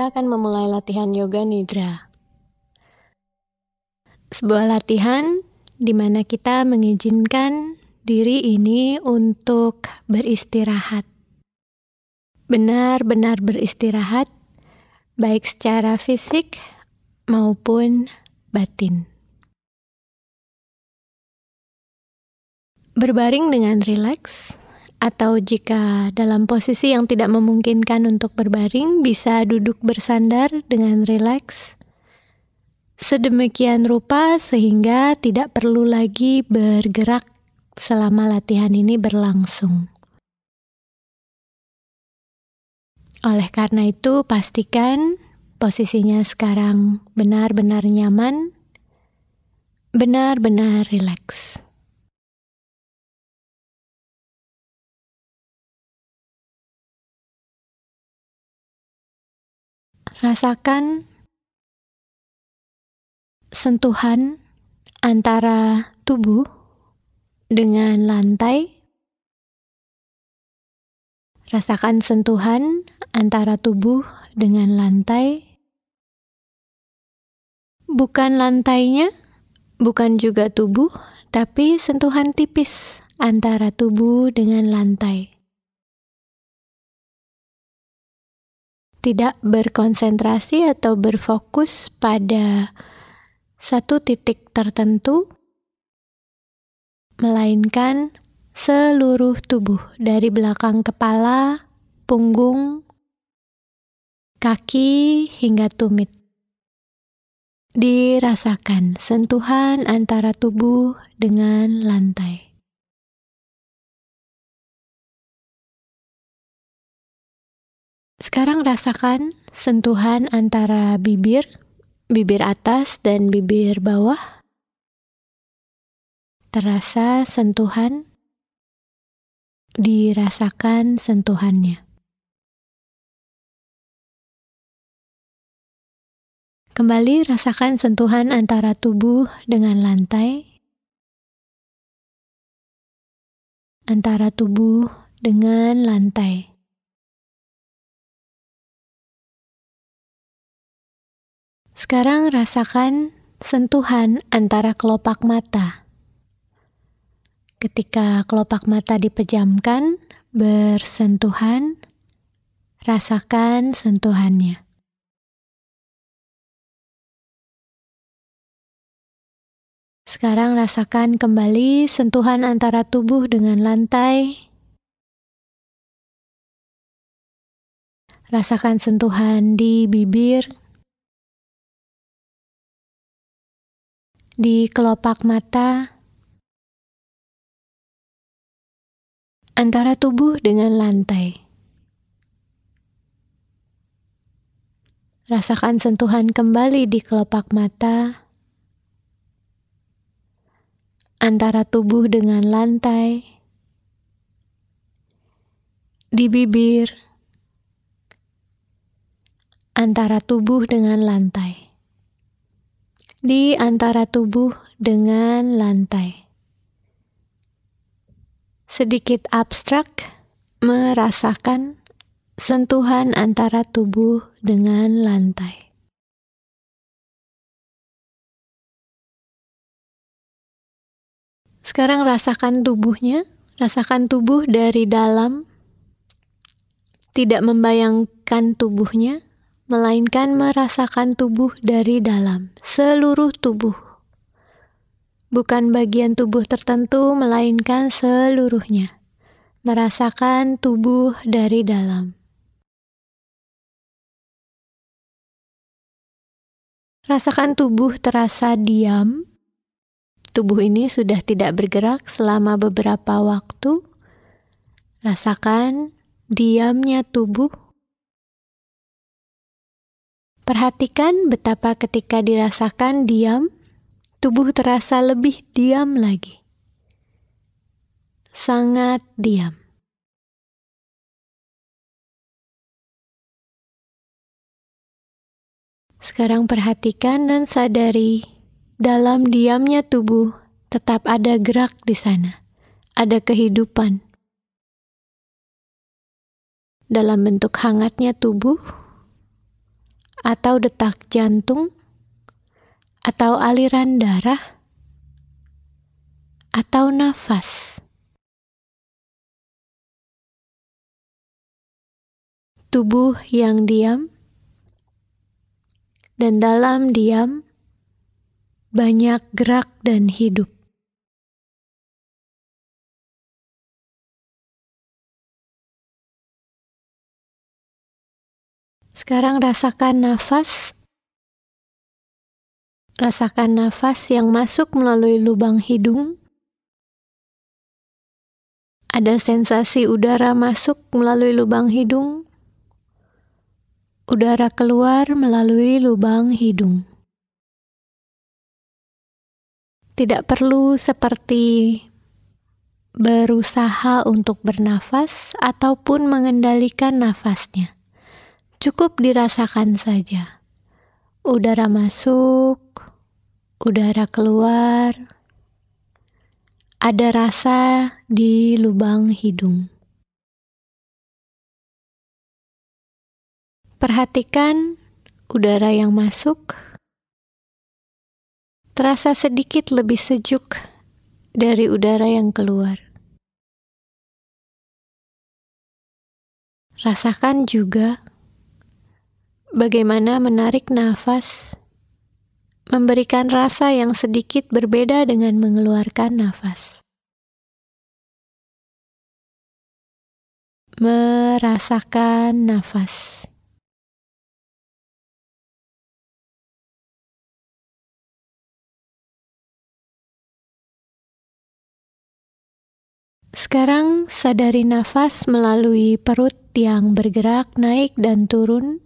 kita akan memulai latihan yoga nidra. Sebuah latihan di mana kita mengizinkan diri ini untuk beristirahat. Benar-benar beristirahat, baik secara fisik maupun batin. Berbaring dengan rileks, atau jika dalam posisi yang tidak memungkinkan untuk berbaring, bisa duduk bersandar dengan rileks. Sedemikian rupa sehingga tidak perlu lagi bergerak selama latihan ini berlangsung. Oleh karena itu, pastikan posisinya sekarang benar-benar nyaman, benar-benar rileks. Rasakan sentuhan antara tubuh dengan lantai. Rasakan sentuhan antara tubuh dengan lantai. Bukan lantainya, bukan juga tubuh, tapi sentuhan tipis antara tubuh dengan lantai. Tidak berkonsentrasi atau berfokus pada satu titik tertentu, melainkan seluruh tubuh dari belakang kepala, punggung, kaki, hingga tumit. Dirasakan sentuhan antara tubuh dengan lantai. Sekarang rasakan sentuhan antara bibir, bibir atas, dan bibir bawah. Terasa sentuhan, dirasakan sentuhannya. Kembali rasakan sentuhan antara tubuh dengan lantai, antara tubuh dengan lantai. Sekarang rasakan sentuhan antara kelopak mata. Ketika kelopak mata dipejamkan, bersentuhan, rasakan sentuhannya. Sekarang rasakan kembali sentuhan antara tubuh dengan lantai. Rasakan sentuhan di bibir, di kelopak mata, antara tubuh dengan lantai. Rasakan sentuhan kembali di kelopak mata, antara tubuh dengan lantai, di bibir, antara tubuh dengan lantai di antara tubuh dengan lantai. Sedikit abstrak, merasakan sentuhan antara tubuh dengan lantai. Sekarang rasakan tubuhnya, rasakan tubuh dari dalam, tidak membayangkan tubuhnya, melainkan merasakan tubuh dari dalam, seluruh tubuh. Bukan bagian tubuh tertentu, melainkan seluruhnya. Merasakan tubuh dari dalam. Rasakan tubuh terasa diam. Tubuh ini sudah tidak bergerak selama beberapa waktu. Rasakan diamnya tubuh Perhatikan betapa ketika dirasakan diam, tubuh terasa lebih diam lagi. Sangat diam. Sekarang perhatikan dan sadari dalam diamnya tubuh tetap ada gerak di sana, ada kehidupan. Dalam bentuk hangatnya tubuh, atau detak jantung, atau aliran darah, atau nafas. Tubuh yang diam dan dalam diam banyak gerak dan hidup. Sekarang rasakan nafas. Rasakan nafas yang masuk melalui lubang hidung. Ada sensasi udara masuk melalui lubang hidung. Udara keluar melalui lubang hidung. Tidak perlu seperti berusaha untuk bernafas ataupun mengendalikan nafasnya. Cukup dirasakan saja. Udara masuk, udara keluar, ada rasa di lubang hidung. Perhatikan udara yang masuk, terasa sedikit lebih sejuk dari udara yang keluar. Rasakan juga Bagaimana menarik nafas memberikan rasa yang sedikit berbeda dengan mengeluarkan nafas. Merasakan nafas. Sekarang sadari nafas melalui perut yang bergerak naik dan turun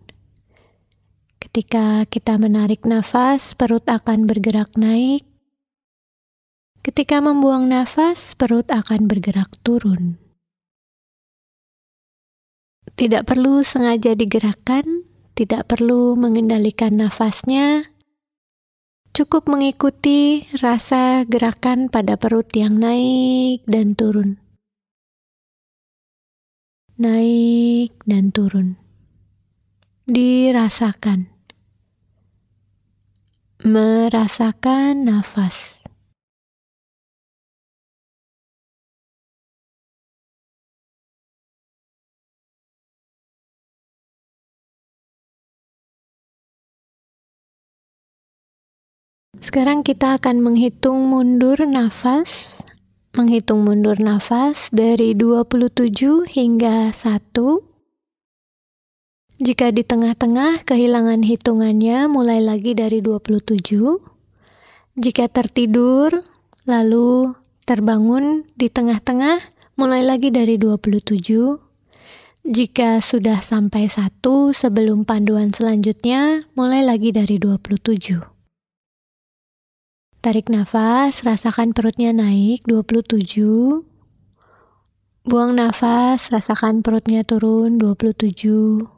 Ketika kita menarik nafas, perut akan bergerak naik. Ketika membuang nafas, perut akan bergerak turun. Tidak perlu sengaja digerakkan, tidak perlu mengendalikan nafasnya. Cukup mengikuti rasa gerakan pada perut yang naik dan turun. Naik dan turun. Dirasakan merasakan nafas. Sekarang kita akan menghitung mundur nafas, menghitung mundur nafas dari 27 hingga 1. Jika di tengah-tengah kehilangan hitungannya mulai lagi dari 27. Jika tertidur lalu terbangun di tengah-tengah mulai lagi dari 27. Jika sudah sampai satu sebelum panduan selanjutnya mulai lagi dari 27. Tarik nafas, rasakan perutnya naik 27. Buang nafas, rasakan perutnya turun 27.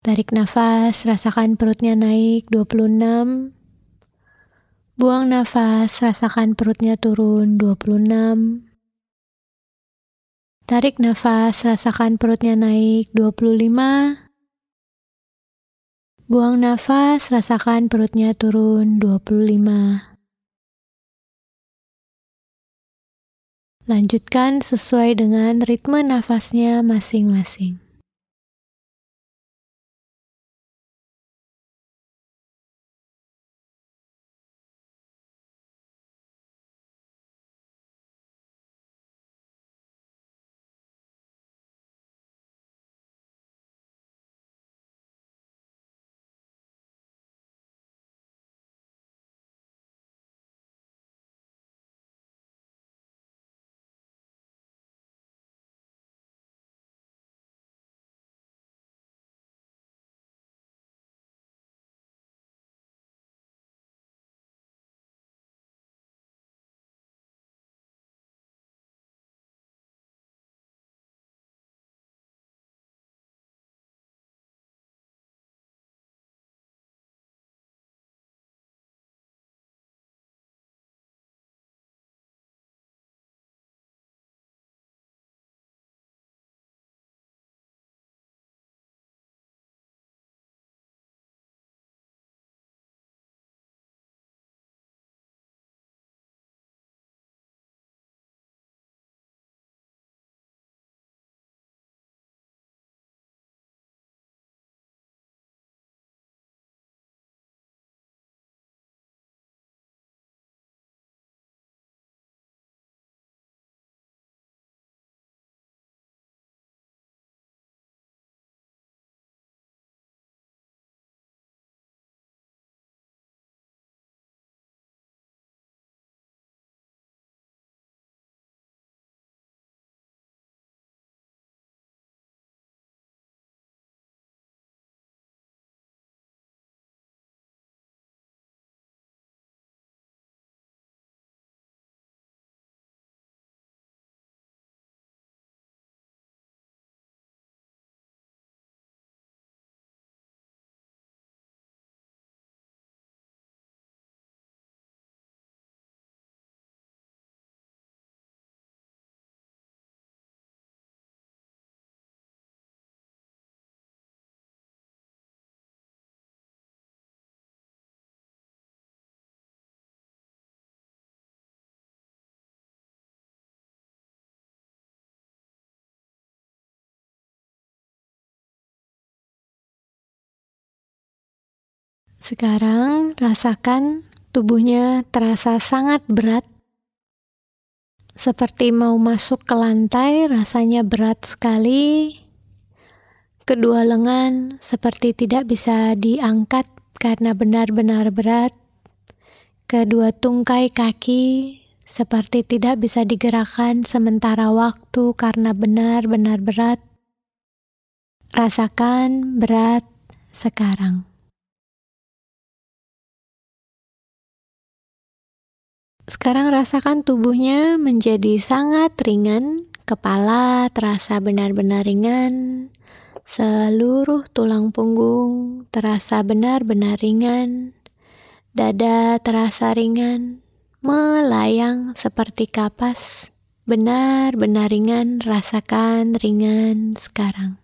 Tarik nafas, rasakan perutnya naik 26. Buang nafas, rasakan perutnya turun 26. Tarik nafas, rasakan perutnya naik 25. Buang nafas, rasakan perutnya turun 25. Lanjutkan sesuai dengan ritme nafasnya masing-masing. Sekarang rasakan tubuhnya terasa sangat berat, seperti mau masuk ke lantai, rasanya berat sekali. Kedua lengan seperti tidak bisa diangkat karena benar-benar berat. Kedua tungkai kaki seperti tidak bisa digerakkan sementara waktu karena benar-benar berat. Rasakan berat sekarang. Sekarang rasakan tubuhnya menjadi sangat ringan, kepala terasa benar-benar ringan, seluruh tulang punggung terasa benar-benar ringan, dada terasa ringan, melayang seperti kapas, benar-benar ringan, rasakan ringan sekarang.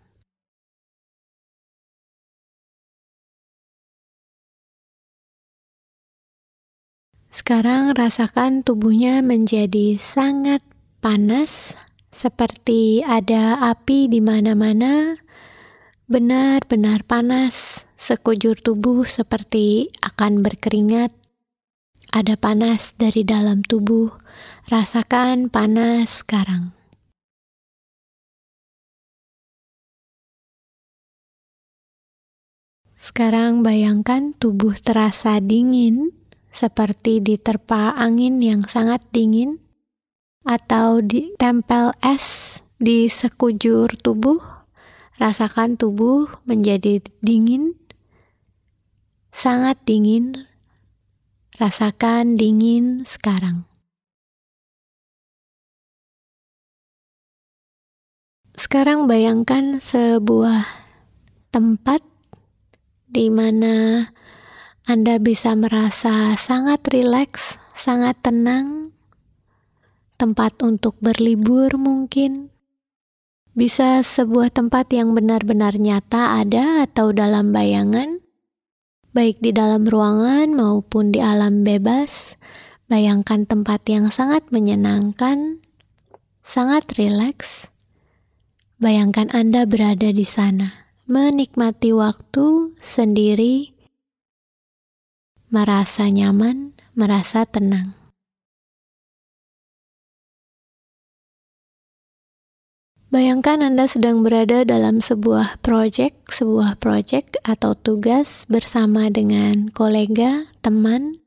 Sekarang rasakan tubuhnya menjadi sangat panas, seperti ada api di mana-mana, benar-benar panas, sekujur tubuh seperti akan berkeringat. Ada panas dari dalam tubuh, rasakan panas sekarang. Sekarang bayangkan tubuh terasa dingin seperti diterpa angin yang sangat dingin atau ditempel es di sekujur tubuh, rasakan tubuh menjadi dingin, sangat dingin. Rasakan dingin sekarang. Sekarang bayangkan sebuah tempat di mana anda bisa merasa sangat rileks, sangat tenang, tempat untuk berlibur mungkin. Bisa sebuah tempat yang benar-benar nyata ada atau dalam bayangan, baik di dalam ruangan maupun di alam bebas. Bayangkan tempat yang sangat menyenangkan, sangat rileks. Bayangkan Anda berada di sana, menikmati waktu sendiri merasa nyaman, merasa tenang. Bayangkan Anda sedang berada dalam sebuah proyek, sebuah proyek atau tugas bersama dengan kolega, teman,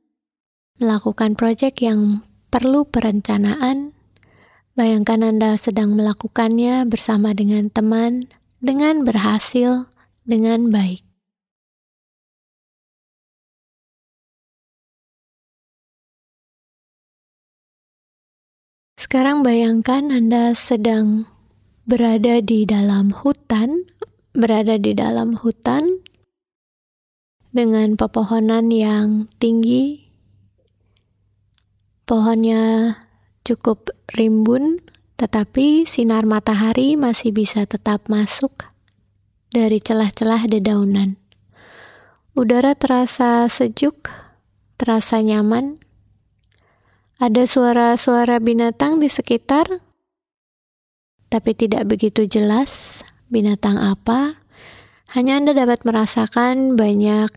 melakukan proyek yang perlu perencanaan. Bayangkan Anda sedang melakukannya bersama dengan teman dengan berhasil dengan baik. Sekarang bayangkan Anda sedang berada di dalam hutan, berada di dalam hutan dengan pepohonan yang tinggi. Pohonnya cukup rimbun, tetapi sinar matahari masih bisa tetap masuk dari celah-celah dedaunan. Udara terasa sejuk, terasa nyaman, ada suara-suara binatang di sekitar, tapi tidak begitu jelas binatang apa. Hanya Anda dapat merasakan banyak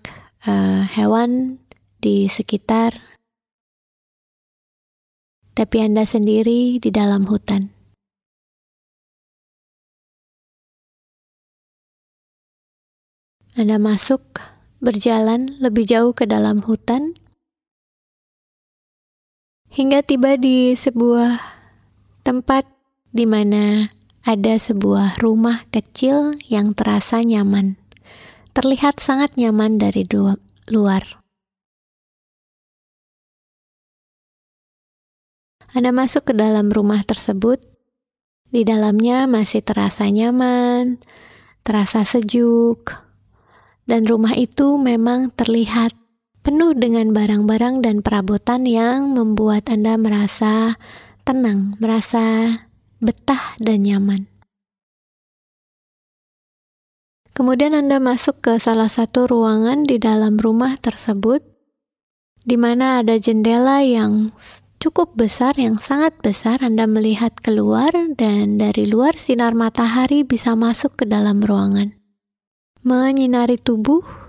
uh, hewan di sekitar, tapi Anda sendiri di dalam hutan. Anda masuk, berjalan lebih jauh ke dalam hutan, hingga tiba di sebuah tempat di mana ada sebuah rumah kecil yang terasa nyaman. Terlihat sangat nyaman dari luar. Anda masuk ke dalam rumah tersebut. Di dalamnya masih terasa nyaman, terasa sejuk, dan rumah itu memang terlihat penuh dengan barang-barang dan perabotan yang membuat Anda merasa tenang, merasa betah dan nyaman. Kemudian Anda masuk ke salah satu ruangan di dalam rumah tersebut, di mana ada jendela yang cukup besar, yang sangat besar. Anda melihat keluar, dan dari luar sinar matahari bisa masuk ke dalam ruangan, menyinari tubuh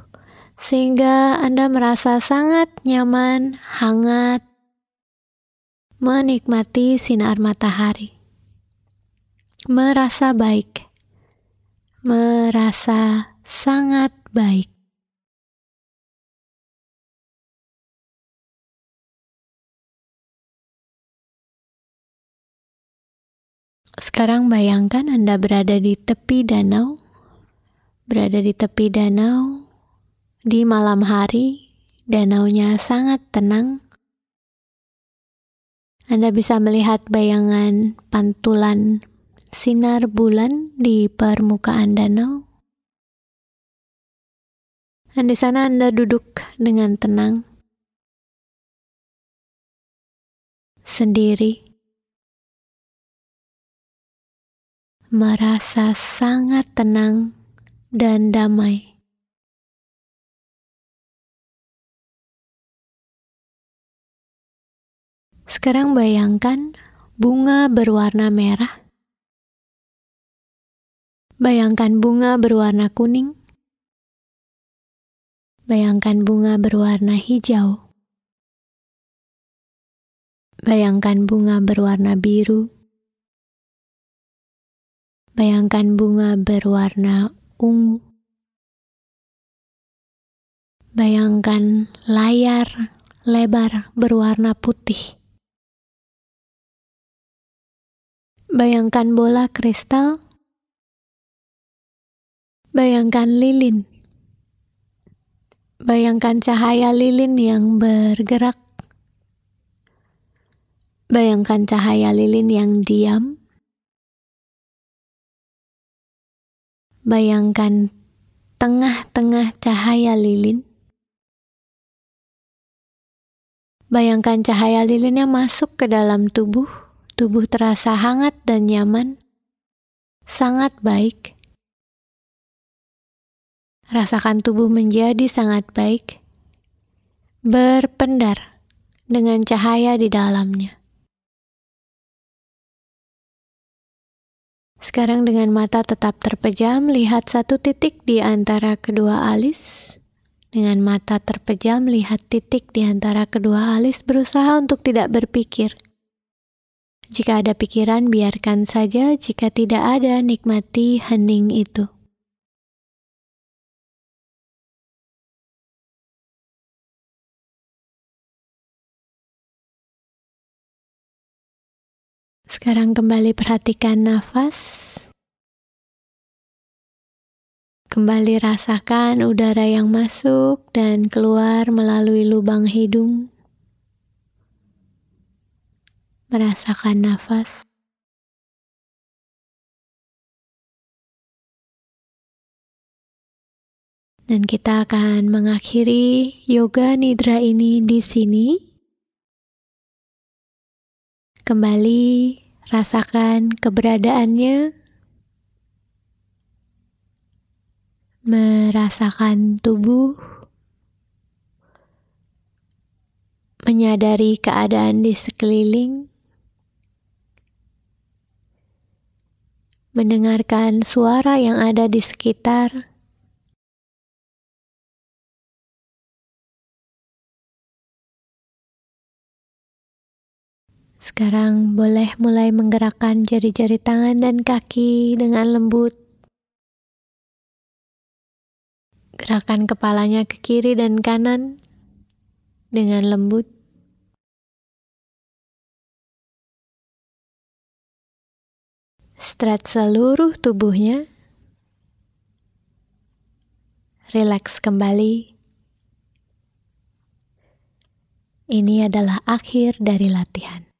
sehingga Anda merasa sangat nyaman, hangat, menikmati sinar matahari, merasa baik, merasa sangat baik. Sekarang bayangkan Anda berada di tepi danau, berada di tepi danau di malam hari. Danaunya sangat tenang. Anda bisa melihat bayangan pantulan sinar bulan di permukaan danau. Dan di sana Anda duduk dengan tenang, sendiri. merasa sangat tenang dan damai. Sekarang bayangkan bunga berwarna merah. Bayangkan bunga berwarna kuning. Bayangkan bunga berwarna hijau. Bayangkan bunga berwarna biru. Bayangkan bunga berwarna ungu. Bayangkan layar lebar berwarna putih. Bayangkan bola kristal. Bayangkan lilin. Bayangkan cahaya lilin yang bergerak. Bayangkan cahaya lilin yang diam. Bayangkan tengah-tengah cahaya lilin. Bayangkan cahaya lilinnya masuk ke dalam tubuh. Tubuh terasa hangat dan nyaman. Sangat baik. Rasakan tubuh menjadi sangat baik. Berpendar dengan cahaya di dalamnya. Sekarang dengan mata tetap terpejam, lihat satu titik di antara kedua alis. Dengan mata terpejam, lihat titik di antara kedua alis, berusaha untuk tidak berpikir. Jika ada pikiran, biarkan saja. Jika tidak ada, nikmati hening itu. Sekarang kembali perhatikan nafas. Kembali rasakan udara yang masuk dan keluar melalui lubang hidung. Merasakan nafas. Dan kita akan mengakhiri yoga nidra ini di sini. Kembali Rasakan keberadaannya, merasakan tubuh, menyadari keadaan di sekeliling, mendengarkan suara yang ada di sekitar. Sekarang boleh mulai menggerakkan jari-jari tangan dan kaki dengan lembut. Gerakan kepalanya ke kiri dan kanan dengan lembut. Stretch seluruh tubuhnya. Relax kembali. Ini adalah akhir dari latihan.